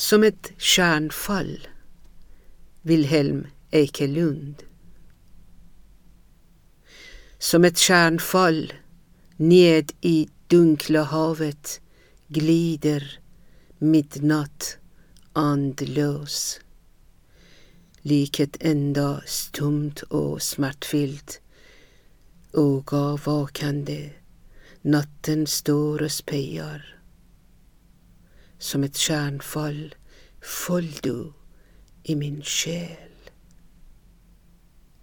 Som ett kärnfall. Wilhelm Ekelund. Som ett kärnfall ned i dunkla havet glider midnatt andlös. Lik ett enda stumt och smärtfyllt öga vakande natten står och spejar. Som ett kärnfall föll du i min själ.